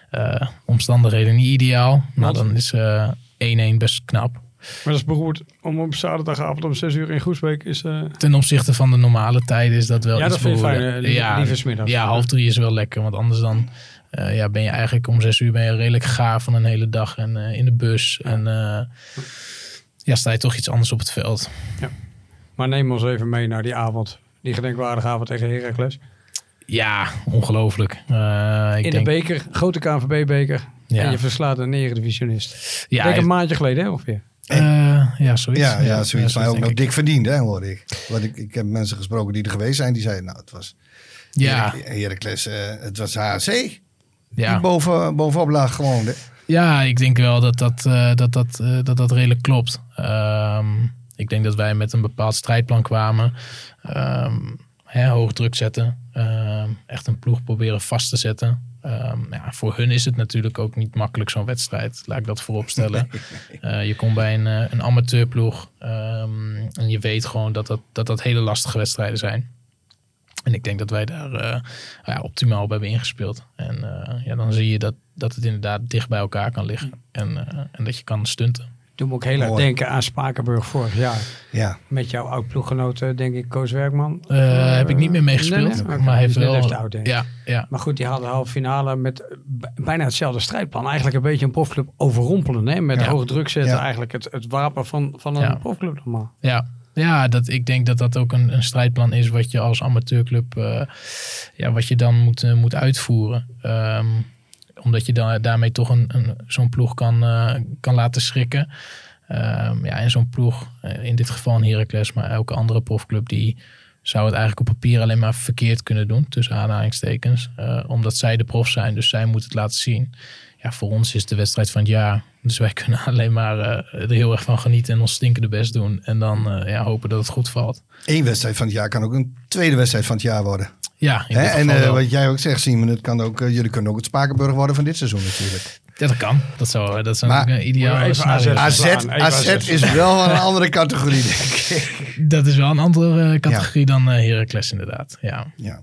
Eh, omstandigheden niet ideaal. Maar dan is eh 1-1 best knap. Maar dat is beroerd om op zaterdagavond om 6 uur in Groesbeek is... eh, Ten opzichte van de normale tijden is dat wel Ja, iets dat vind beroerder. fijn, eh, liever- ja, liever 's middags. Ja, half drie is wel lekker. Want anders dan eh, ja, ben je eigenlijk om zes uur ben je redelijk gaar van een hele dag. En eh, in de bus. En eh, ja, sta je toch iets anders op het veld. maar neem ons even mee naar die avond. Die gedenkwaardige avond tegen Heracles. Ja, ongelooflijk. Eh, ik in denk, de beker, grote KNVB-beker. Ja. En je verslaat een eredivisionist. ja, denk een maandje geleden hè, ongeveer. eh, ja, zoiets. Ja, ja, zoiets. maar ook nog ik. dik verdiend, hè, hoor ik. Want ik, ik heb mensen gesproken die er geweest zijn. Die zeiden, nou, het was Ja, Heracles, Heracles, eh, het was HC. Die ja. boven, bovenop lag gewoon. hè. Ja, ik denk wel dat dat, eh, dat, dat, eh, dat, dat redelijk klopt. Ehm, ik denk dat wij met een bepaald strijdplan kwamen. Ehm, hè, hoog druk zetten. Ehm, echt een ploeg proberen vast te zetten. Ehm, ja, voor hun is het natuurlijk ook niet makkelijk zo'n wedstrijd. Laat ik dat voorop stellen. Eh, je komt bij een, eh, een amateurploeg. ehm, en je weet gewoon dat dat, dat dat hele lastige wedstrijden zijn. En ik denk dat wij daar eh, ja, optimaal op hebben ingespeeld. En ja, dan zie je dat, dat het inderdaad dicht bij elkaar kan liggen. En, en dat je kan stunten. Doe me ook heel erg denken aan Spakenburg vorig jaar. Ja, Met jouw oud-ploeggenoot, eh, denk ik, Koos Werkman. Eh, heb ik niet meer meegespeeld. Nee, nee? Oké, Maar hij heeft net wel... oud, denk ik. ja, ja, Maar goed, die hadden de halve finale met bijna hetzelfde strijdplan. Eigenlijk een beetje een profclub overrompelen. Hè? Met Ja. hoge druk zetten. Ja. Eigenlijk het, het wapen van, van een Ja. profclub normaal. ja. Ja, dat, ik denk dat dat ook een, een strijdplan is wat je als amateurclub eh, ja, wat je dan moet, eh, moet uitvoeren. Ehm, omdat je daarmee toch een, een, zo'n ploeg kan, eh, kan laten schrikken. Ehm, ja, en zo'n ploeg, eh, in dit geval een Heracles, maar elke andere profclub, die zou het eigenlijk op papier alleen maar verkeerd kunnen doen, tussen aanhalingstekens. Eh, omdat zij de prof zijn, dus zij moeten het laten zien. Ja, voor ons is de wedstrijd van het jaar. Dus wij kunnen alleen maar eh, er heel erg van genieten en ons stinkende best doen. En dan eh, ja, hopen dat het goed valt. één wedstrijd van het jaar kan ook een tweede wedstrijd van het jaar worden. Ja, in Hè? dit En geval eh, wat jij ook zegt, Simon, het kan ook, jullie kunnen ook het Spakenburg worden van dit seizoen natuurlijk. Ja, dat kan. Dat zou, dat zou Maar- een ideaal zijn. AZ, AZ AZ. is wel een andere categorie, denk ik. Dat is wel een andere categorie dan eh Heracles inderdaad. Ja. Ja.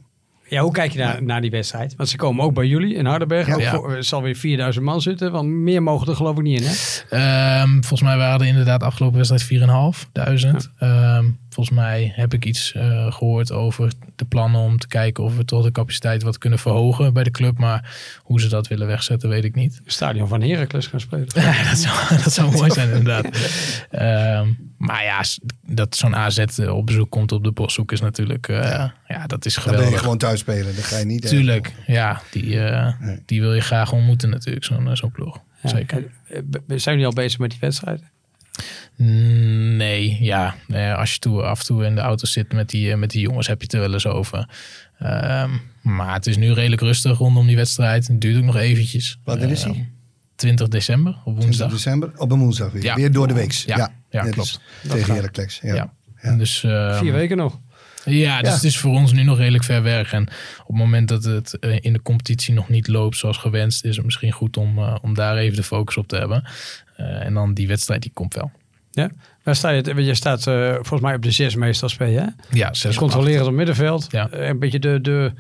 Ja, hoe kijk je naar, naar die wedstrijd? Want ze komen ook bij jullie in Hardenberg. Ja. Ook Ja. voor- er zal weer 4000 man zitten. Want meer mogen er geloof ik niet in, hè? Ehm, volgens mij waren er inderdaad afgelopen wedstrijd 4.500. Ehm volgens mij heb ik iets eh, gehoord over de plannen om te kijken of we toch de capaciteit wat kunnen verhogen bij de club. Maar hoe ze dat willen wegzetten, weet ik niet. Het stadion van Heracles gaan spelen. Ja, dat zou, dat zou mooi zijn inderdaad. Ehm, maar ja, dat zo'n AZ op bezoek komt op de boshoek is natuurlijk, eh, ja. dat is Dan ben je geweldig. gewoon thuis spelen. Dan ga je niet... eh, Tuurlijk, ja, die, eh, Nee. die wil je graag ontmoeten natuurlijk, zo'n eh, zo'n ploeg. Ja. Zeker. Eh, Zijn jullie al bezig met die wedstrijd? Mm, Nee, ja. Nee, als je toe, af en toe in de auto zit met die, eh, met die jongens, heb je het er wel eens over. Ehm, maar het is nu redelijk rustig rondom die wedstrijd. Het duurt ook nog eventjes. Wanneer is die? Ehm, 20 december, op 20 woensdag. december, op een woensdag weer. Ja. Weer door de weeks. Ja. Ja, klopt. Dat Tegen. Heracles. Ja. Ja. Ja. Dus, ehm, Vier weken nog. Ja, dus Ja. het is voor ons nu nog redelijk ver weg. En op het moment dat het eh, in de competitie nog niet loopt zoals gewenst, is het misschien goed om, eh, om daar even de focus op te hebben. Eh, en dan die wedstrijd, die komt wel. Waar sta je? Je staat eh, volgens mij op de zes meestal spelen, hè? Ja, zes Controleren op middenveld. Ja. Eh, Een beetje de, de,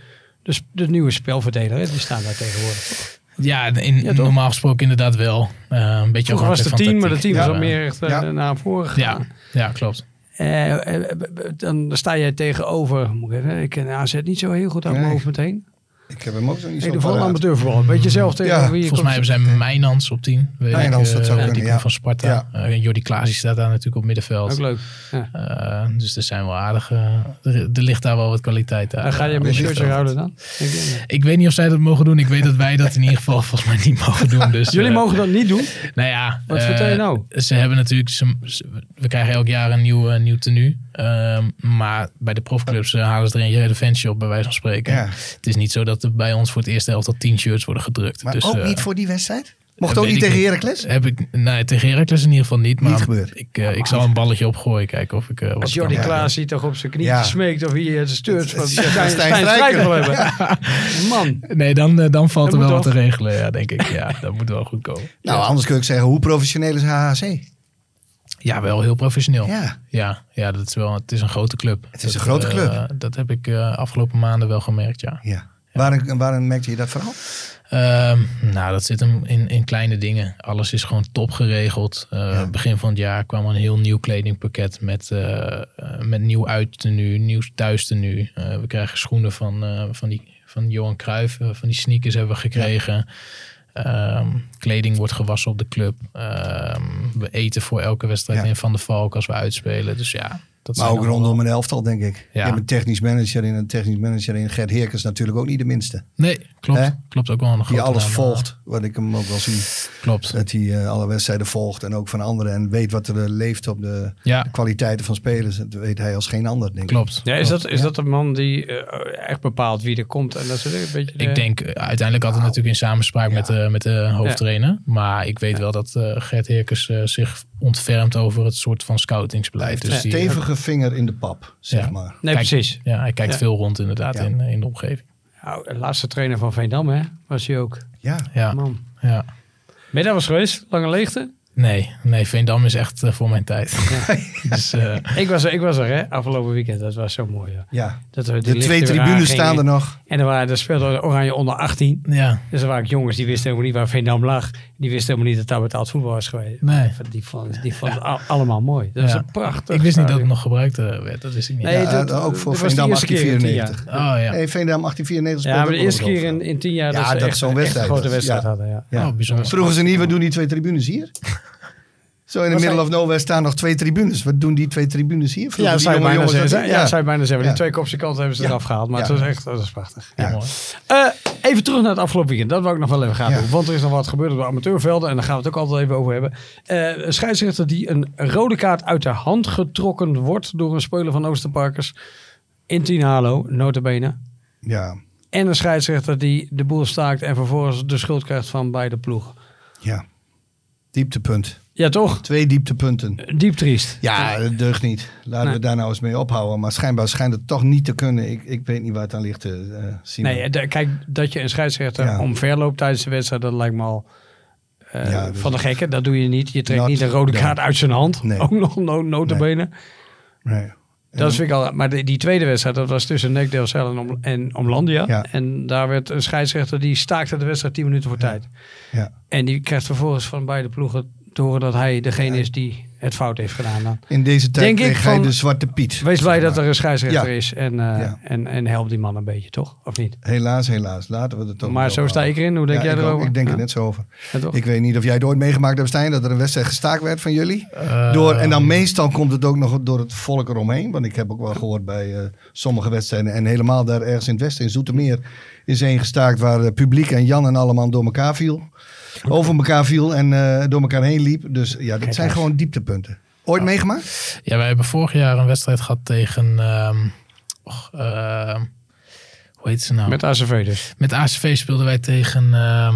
de, de nieuwe spelverdeler, hè? Die staan daar tegenwoordig. Ja, in, Ja, normaal gesproken inderdaad wel. Eh, een beetje Vroeger was van tien, maar de tactiek. team was Ja. al meer echt Ja. naar voren gegaan. Ja, ja, klopt. Eh, eh, b- dan sta jij tegenover, moet ik, even, ik ken AZ niet zo heel goed uit mijn hoofd meteen. Ik heb hem ook zo niet zo amateurvoetbal. Weet je zelf tegen Ja, wie je Volgens mij hebben zij Mijnans op 10. Weet Mijnans, dat zou eh, kunnen, die ja. van Sparta. Ja. Eh, Jordi Klaas die staat daar natuurlijk op middenveld. Ook leuk. Ja. Eh, dus er zijn wel aardige... Er, er ligt daar wel wat kwaliteit uit. Dan ga je met een shirtje houden dan? Ik weet niet of zij dat mogen doen. Ik weet dat wij dat in ieder geval volgens mij niet mogen doen. Dus, Jullie mogen dat niet doen? Nou ja. Wat vertel je nou? Ze hebben natuurlijk... Ze, ze- we krijgen elk jaar een nieuw, nieuw tenue. Ehm, maar bij de profclubs eh, halen ze er een redeventje op, bij wijze van spreken. Ja. Het is niet zo dat er bij ons voor het eerste helft al tien shirts worden gedrukt. Maar dus, ook eh, niet voor die wedstrijd? Mocht dat ook niet tegen. Heracles? Heb ik, nee, tegen Heracles in ieder geval niet. Maar Niet gebeurd. Ik, eh, ik zal een balletje opgooien, kijken of ik eh, wat Als Jordi. Klaas ziet toch op zijn knieën Ja. smeekt of hij het stuurt van Stijn Stijn Stijn Strijker. Strijker wil hebben. Man. Nee, dan, eh, dan valt Dat er wel wat te regelen, ja, denk ik. Ja, dat moet wel goed komen. Nou, anders kun ik zeggen, hoe professioneel is HHC? Ja, wel heel professioneel. Ja. Ja, ja dat is wel, het is een grote club. Het is Dat, een grote eh, club. dat heb ik eh, afgelopen maanden wel gemerkt, ja. ja. Waarom, waarom merkte je dat vooral? Ehm, nou, dat zit hem in, in kleine dingen. Alles is gewoon top geregeld. Eh, Ja. Begin van het jaar kwam een heel nieuw kledingpakket met, eh, eh, met nieuw uittenu, nieuw thuistenu. Eh we krijgen schoenen van, eh, van, die, van Johan Cruijff. eh, van die sneakers hebben we gekregen. Ehm, kleding wordt gewassen op de club. Ehm, we eten voor elke wedstrijd Ja. in Van de Valk als we uitspelen. Dus ja, dat Maar ook rondom een elftal, denk ik. Je Ja. hebt een technisch manager in. Een technisch manager in. Gert Heerkens natuurlijk ook niet de minste. Nee, klopt. Hè? Klopt ook wel een Die alles naam, volgt. Wat ik hem ook wel zie. Klopt. Dat hij eh, alle wedstrijden volgt. En ook van anderen. En weet wat er eh, leeft op de, Ja, de kwaliteiten van spelers. Dat weet hij als geen ander, denk ik. klopt. Ja, is Klopt. dat, is dat de man die eh, echt bepaalt wie er komt? En dat is een beetje de- Ik denk uiteindelijk altijd natuurlijk in samenspraak met, de, met de hoofdtrainer. Maar ik weet wel dat eh, Gert Heerkens zich ontfermt over het soort van scoutingsbeleid. Dus een die, stevige vinger in de pap, zeg Ja. maar. Nee, Kijk, precies. ja, hij kijkt Ja. veel rond inderdaad Ja. in, in de omgeving. Nou, de laatste trainer van Veendam, hè? Was hij ook. Ja. Ja, Man. ja. Ben je daar was geweest? Lange leegte? Nee, nee, Veendam is echt eh, voor mijn tijd. dus, eh, Ik was er, ik was er hè? afgelopen weekend. Dat was zo mooi. Ja. ja. Dat we De twee tribunes staan er nog. En er, waren, er speelde Oranje onder 18. ja, Dus er waren ook jongens die wisten helemaal niet waar Veendam lag. Die wisten helemaal niet dat daar betaald voetbal was geweest. Nee. Die vonden die vonden het al- allemaal mooi. Dat is Ja. een prachtig ik wist niet dat het nog gebruikt eh, werd. Dat wist ik niet. Nee, Ja, dat- ook voor Veendam eerste keer in tien 1894. Oh ja. Nee, Veendam 1894 Ja, maar de eerste keer in, in tien jaar Ja, dat ze dat echt, zo'n echt wedstrijd een grote wedstrijd Ja. hadden. Ja. Ja. Oh, bijzonder. Vroegen ze niet, wat doen die twee tribunes hier? Zo in de middle hij- of nowhere staan nog twee tribunes. Wat doen die twee tribunes hier? Ja, die zou je jonge bijna zeggen. Ja, zou je bijna zeggen. Die twee kopse kanten hebben ze eraf gehaald. Maar het was echt, dat is prachtig. Mooi. Eh, even terug naar het afgelopen weekend. Dat wou ik nog wel even gaan doen. Want er is nog wat gebeurd op de amateurvelden. En daar gaan we het ook altijd even over hebben. Eh, een scheidsrechter die een rode kaart uit de hand getrokken wordt door een speler van Oosterparkers. In Tien Halo, notabene. Ja, En een scheidsrechter die de boel staakt en vervolgens de schuld krijgt van beide ploegen. ja. Dieptepunt. Ja, toch? Twee dieptepunten. Diep triest. Ja, dat deugt niet. Laten Nee. we daar nou eens mee ophouden. Maar schijnbaar schijnt het toch niet te kunnen. Ik, ik weet niet waar het aan ligt. eh zien Nee, de- kijk, dat je een scheidsrechter Ja. omverloopt tijdens de wedstrijd, dat lijkt me al eh, Ja, dus- van de gekken. Dat doe je niet. Je trekt Not niet een rode kaart uit zijn hand. Nee. Ook nog no notabene. Nee. Dat vind ik al. Maar die, die tweede wedstrijd, dat was tussen Nek Delcel en, Om, en Omlandia. Ja. En daar werd een scheidsrechter die staakte de wedstrijd 10 minuten voor tijd. Ja. En die krijgt vervolgens van beide ploegen te horen dat hij degene is die het fout heeft gedaan. Dan. In deze tijd Denk ik kreeg hij van- de zwarte piet. Wees blij dat er een scheidsrechter Ja. is en, eh, Ja. en, en help die man een beetje, toch? Of niet? Helaas, helaas. Laten we het toch maar zo sta ik erin. Hoe denk Ja, jij ik ook. erover? Ik denk Ja. er net zo over. Ik weet niet of jij het ooit meegemaakt hebt, Stijn, dat er een wedstrijd gestaakt werd van jullie. Eh, Door, en dan meestal komt het ook nog door het volk eromheen. Want ik heb ook wel gehoord bij eh, sommige wedstrijden. En helemaal daar ergens in het westen, in Zoetermeer, is één gestaakt waar het publiek en Jan en allemaal door elkaar viel. Over elkaar viel en eh, door elkaar heen liep. Dus ja, dit zijn gewoon dieptepunten. Ooit meegemaakt? Ja, wij hebben vorig jaar een wedstrijd gehad tegen... ehm, och, ehm, hoe heet ze nou? Met ACV dus. Met ACV speelden wij tegen. ehm,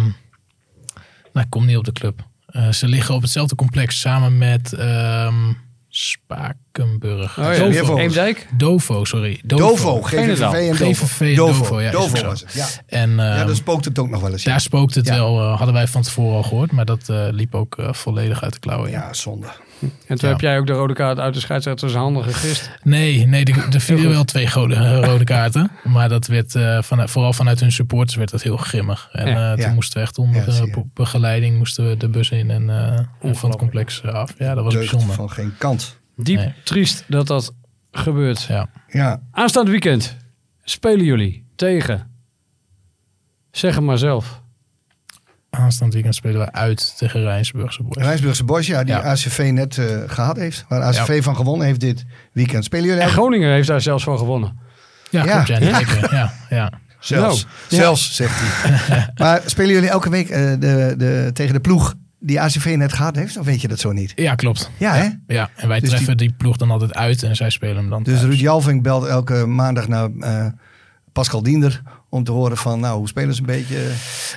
nou, ik kom niet op de club. Eh, ze liggen op hetzelfde complex samen met ehm, Spakenburg. Oh ja, Dovo. Eemdijk? Dovo, sorry. Dovo, Veenendaal. GVV en Dovo. GVV en Dovo, ja, was het. Ja, En ehm, ja dan spookt het ook nog wel eens. Ja, daar spookt het Ja. wel, eh, hadden wij van tevoren al gehoord. Maar dat eh, liep ook eh, volledig uit de klauwen. Ja zonde. En toen Ja. heb jij ook de rode kaart uit de scheidsrechter zijn handen gegist. Nee, nee, er, er vielen wel twee rode, eh, rode kaarten. Maar dat werd, eh, van, vooral vanuit hun supporters werd dat heel grimmig. En Ja. eh, toen Ja. moesten we echt onder eh, be- begeleiding moesten we de bus in en eh, van het complex eh, af. Ja, dat was Deugd bijzonder. van geen kant. Diep Nee. triest dat dat gebeurt. Ja. Ja, Aanstaand weekend spelen jullie tegen Zeg het maar zelf. Aanstaand weekend spelen we uit tegen Rijnsburgse Boys. Rijnsburgse Boys, ja, die Ja. ACV net eh, gehad heeft. Waar ACV van gewonnen heeft dit weekend. Spelen jullie En Groningen heeft daar zelfs van gewonnen. Ja, Ja. klopt. Ja, zeker. ja, ja. Zelfs, ja. zelfs, zegt hij. maar spelen jullie elke week eh, de, de, tegen de ploeg die ACV net gehad heeft? Of weet je dat zo niet? ja, klopt. Ja, hè? Ja, en wij Dus treffen die... ploeg dan altijd uit en zij spelen hem dan Dus thuis. Ruud Jalving belt elke maandag naar eh, Pascal Diender om te horen van, nou, hoe spelen ze een beetje?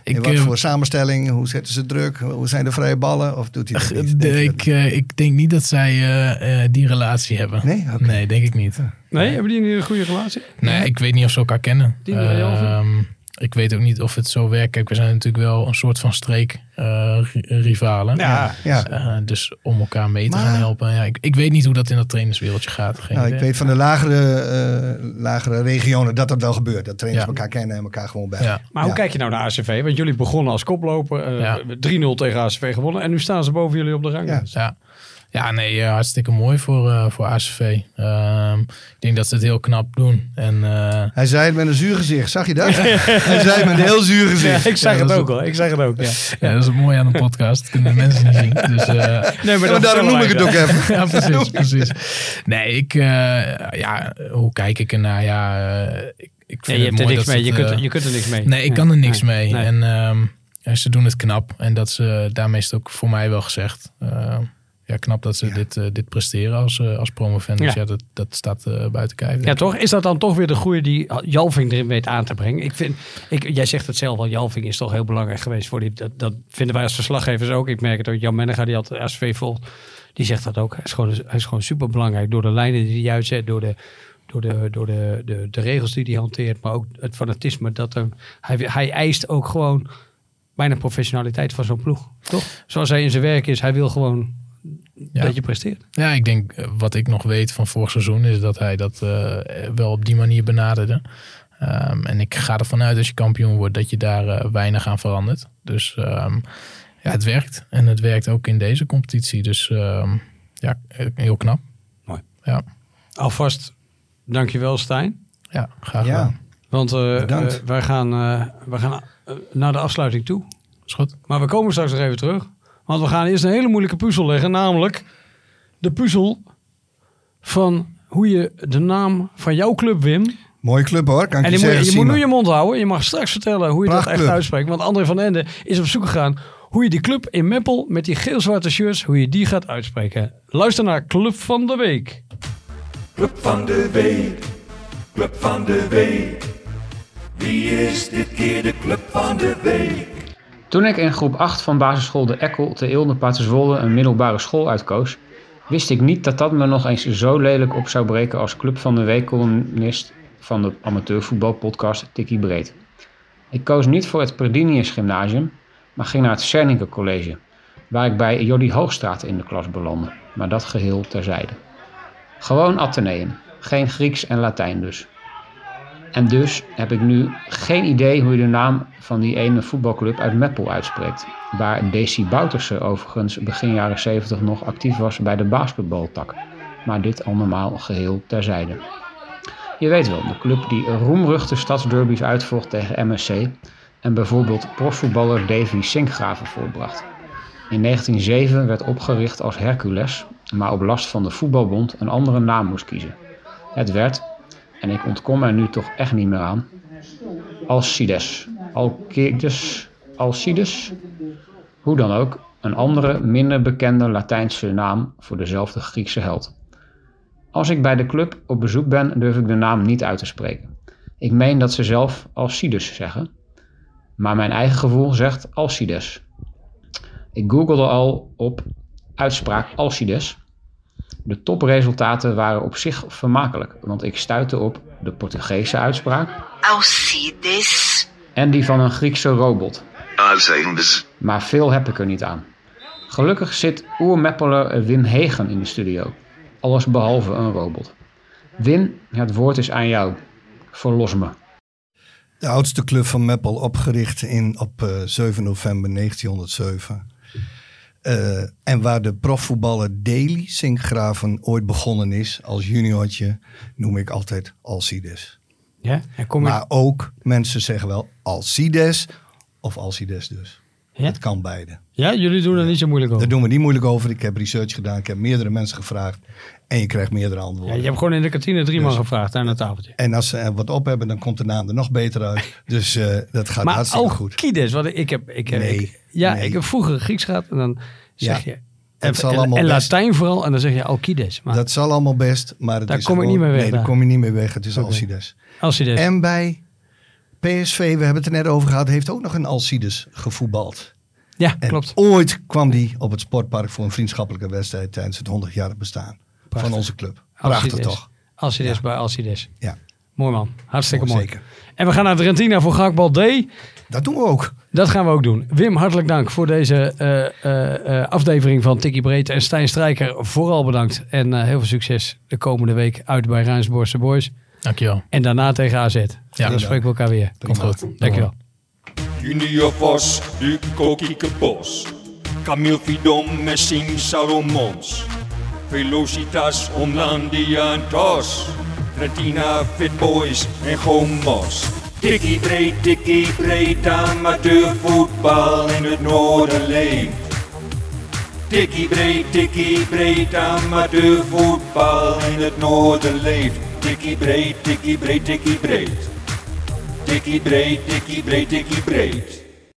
Ik, in wat eh, voor samenstelling? Hoe zetten ze druk? Hoe zijn de vrije ballen? Of doet hij dat niet? De- Denk dat ik, eh, ik denk niet dat zij eh, eh, die relatie hebben. Nee? Nee, denk ik niet. Nee, hebben die een goede relatie? Nee, ik weet niet of ze elkaar kennen. Die? Ehm, ik weet ook niet of het zo werkt. Kijk, we zijn natuurlijk wel een soort van streek eh, rivalen. Ja. Ja. Eh, dus om elkaar mee te Maar- gaan helpen. Ja, ik, ik weet niet hoe dat in dat trainerswereldje gaat. Geen Nou, ik weet van de lagere, eh, lagere regionen dat dat wel gebeurt. Dat trainers Ja. elkaar kennen en elkaar gewoon bij. Ja. Maar hoe Ja. kijk je nou naar ACV? Want jullie begonnen als koploper. eh, Ja. 3-0 tegen ACV gewonnen. En nu staan ze boven jullie op de rang. Ja. Ja. Ja, nee, eh, hartstikke mooi voor, eh, voor ACV. Ehm, ik denk dat ze het heel knap doen. En eh, Hij zei het met een zuur gezicht, zag je dat? Hij zei het met een heel zuur gezicht. ik zeg Ja, het ook al. Ik zeg het ook. Ja. ja, dat is het mooie aan een podcast. Dat kunnen de mensen niet zien. Dus, eh, Nee, Ja, maar daarom noem ik het ook even. ja, precies, precies. Nee, ik, eh, ja, hoe kijk ik ernaar? Ja, ik, ik vind Nee, je het hebt er mooi niks mee. Je kunt, je kunt er niks mee. Nee, ik kan er niks mee. Nee. En ehm, ja, ze doen het knap. En dat ze, daarmee is het ook voor mij wel gezegd. Ja, knap dat ze dit, eh, dit presteren als, eh als promovendus. Ja. Ja. dat, dat staat eh, buiten kijf. Ja, toch? Is dat dan toch weer de groei die Jalving erin weet aan te brengen? Ik vind, ik, jij zegt het zelf al, Jalving is toch heel belangrijk geweest voor die. Dat, dat vinden wij als verslaggevers ook. Ik merk het ook. Jan Menega, die had SV vol, die zegt dat ook. Hij is gewoon, hij is gewoon super belangrijk door de lijnen die hij uitzet, door de. Door, de, door de, de, de regels die hij hanteert, maar ook het fanatisme. Dat er, hij, hij eist ook gewoon bijna professionaliteit van zo'n ploeg. Toch? Zoals hij in zijn werk is, hij wil gewoon Ja. dat je presteert. Ja, ik denk eh, wat ik nog weet van vorig seizoen is dat hij dat eh, wel op die manier benaderde. Ehm, en ik ga ervan uit als je kampioen wordt dat je daar eh, weinig aan verandert. Dus ehm, ja, het werkt. En het werkt ook in deze competitie. Dus ehm, ja, heel knap. Mooi. Ja, Alvast, dankjewel Stijn. ja graag Ja. gedaan. Want eh, eh, wij gaan, eh, wij gaan naar de afsluiting toe. Is goed. Maar we komen straks nog even terug. Want we gaan eerst een hele moeilijke puzzel leggen. Namelijk de puzzel van hoe je de naam van jouw club, Wim... Mooie club hoor, kan ik En je moet, je moet nu je mond houden. Je mag straks vertellen hoe je dat echt uitspreekt. Want André van Ende is op zoek gegaan hoe je die club in Meppel met die geel-zwarte shirts, hoe je die gaat uitspreken. Luister naar Club van de Week. Club van de week, club van de week. Wie is dit keer de club van de week? Toen ik in groep 8 van basisschool De Ekkel te Eelde een middelbare school uitkoos, wist ik niet dat dat me nog eens zo lelijk op zou breken als Club van de Week columnist van de amateurvoetbalpodcast Tikkie Breed. Ik koos niet voor het Perdinius Gymnasium, maar ging naar het Serninke College, waar ik bij Jordi Hoogstraat in de klas belandde, maar dat geheel terzijde. Gewoon Atheneum, geen Grieks en Latijn dus. En dus heb ik nu geen idee hoe je de naam van die ene voetbalclub uit Meppel uitspreekt. Waar Desi Bouterse overigens begin jaren 70 nog actief was bij de basketbaltak. Maar dit allemaal geheel terzijde. Je weet wel, de club die roemruchte stadsderbies uitvocht tegen MSC en bijvoorbeeld profvoetballer Davy Sinkgraven voorbracht. In 1907 werd opgericht als Hercules, maar op last van de voetbalbond een andere naam moest kiezen. Het werd, en ik ontkom er nu toch echt niet meer aan, Alcides, Alcides, Alcides. Hoe dan ook, een andere, minder bekende Latijnse naam voor dezelfde Griekse held. Als ik bij de club op bezoek ben, durf ik de naam niet uit te spreken. Ik meen dat ze zelf Alcides zeggen, maar mijn eigen gevoel zegt Alcides. Ik googelde al op uitspraak Alcides. De topresultaten waren op zich vermakelijk, want ik stuitte op de Portugese uitspraak Alcides. en die van een Griekse robot. Alcides. Maar veel heb ik er niet aan. Gelukkig zit oermeppeler Wim Hegen in de studio. Alles behalve een robot. Wim, het woord is aan jou. Verlos me. De oudste club van Meppel, opgericht in, op eh, 7 november 1907. Eh, en waar de profvoetballer Daly Sinkgraven ooit begonnen is als juniortje, noem ik altijd Alcides. Ja? En kom je... Maar ook, mensen zeggen wel Alcides of Alcides dus. Ja? Het kan beide. ja, jullie doen er niet zo moeilijk over. Daar doen we niet moeilijk over. Ik heb research gedaan. Ik heb meerdere mensen gevraagd. En je krijgt meerdere Ja, antwoorden. je hebt gewoon in de kantine drie man Dus- gevraagd aan het tafeltje. En als ze wat op hebben, dan komt de naam er nog beter uit. Dus eh, dat gaat Maar hartstikke goed. Alcides, wat ik heb, ik heb, Nee, ik- ja, nee. ik heb vroeger Grieks gehad en dan zeg Ja, je, het en, zal en- allemaal en best. Latijn vooral en dan zeg je Alcides. Maar Dat zal allemaal best, maar het Daar is kom ik gewoon- niet mee weg, Nee, daar kom je niet mee weg. Het is. Alcides. Alcides. En bij PSV, we hebben het er net over gehad, heeft ook nog een Alcides gevoetbald. ja, En klopt. ooit kwam die op het sportpark voor een vriendschappelijke wedstrijd tijdens het 100-jarig bestaan Prachtig. van onze club. Prachtig toch? Alcides Ja. bij Alcides. Ja, Mooi man. Hartstikke mooi. zeker. En we gaan naar Trentina voor Gehaktbal D. Dat doen we ook. Dat gaan we ook doen. Wim, hartelijk dank voor deze eh, eh, eh, aflevering van Tikkie Breedte. En Stijn Strijker, vooral bedankt. En eh, heel veel succes de komende week uit bij Rijnsborgse Boys. Dankjewel. En daarna tegen AZ. Ja, dan spreken we elkaar weer. Komt goed. Dankjewel. Junior Vos, Duco Kiekebos. Camille Fidon, Messing Salomons. Velocitas, Omlandia en Tos. Retina, Fit Boys en Gomos. Tikkie breed, tikkie breed, amateurvoetbal in het noorden leeft. Tikkie breed, tikkie breed, amateurvoetbal in het noorden leeft. Tikkie breed, tikkie breed, tikkie breed. Tikkie breed, tikkie breed, tikkie breed.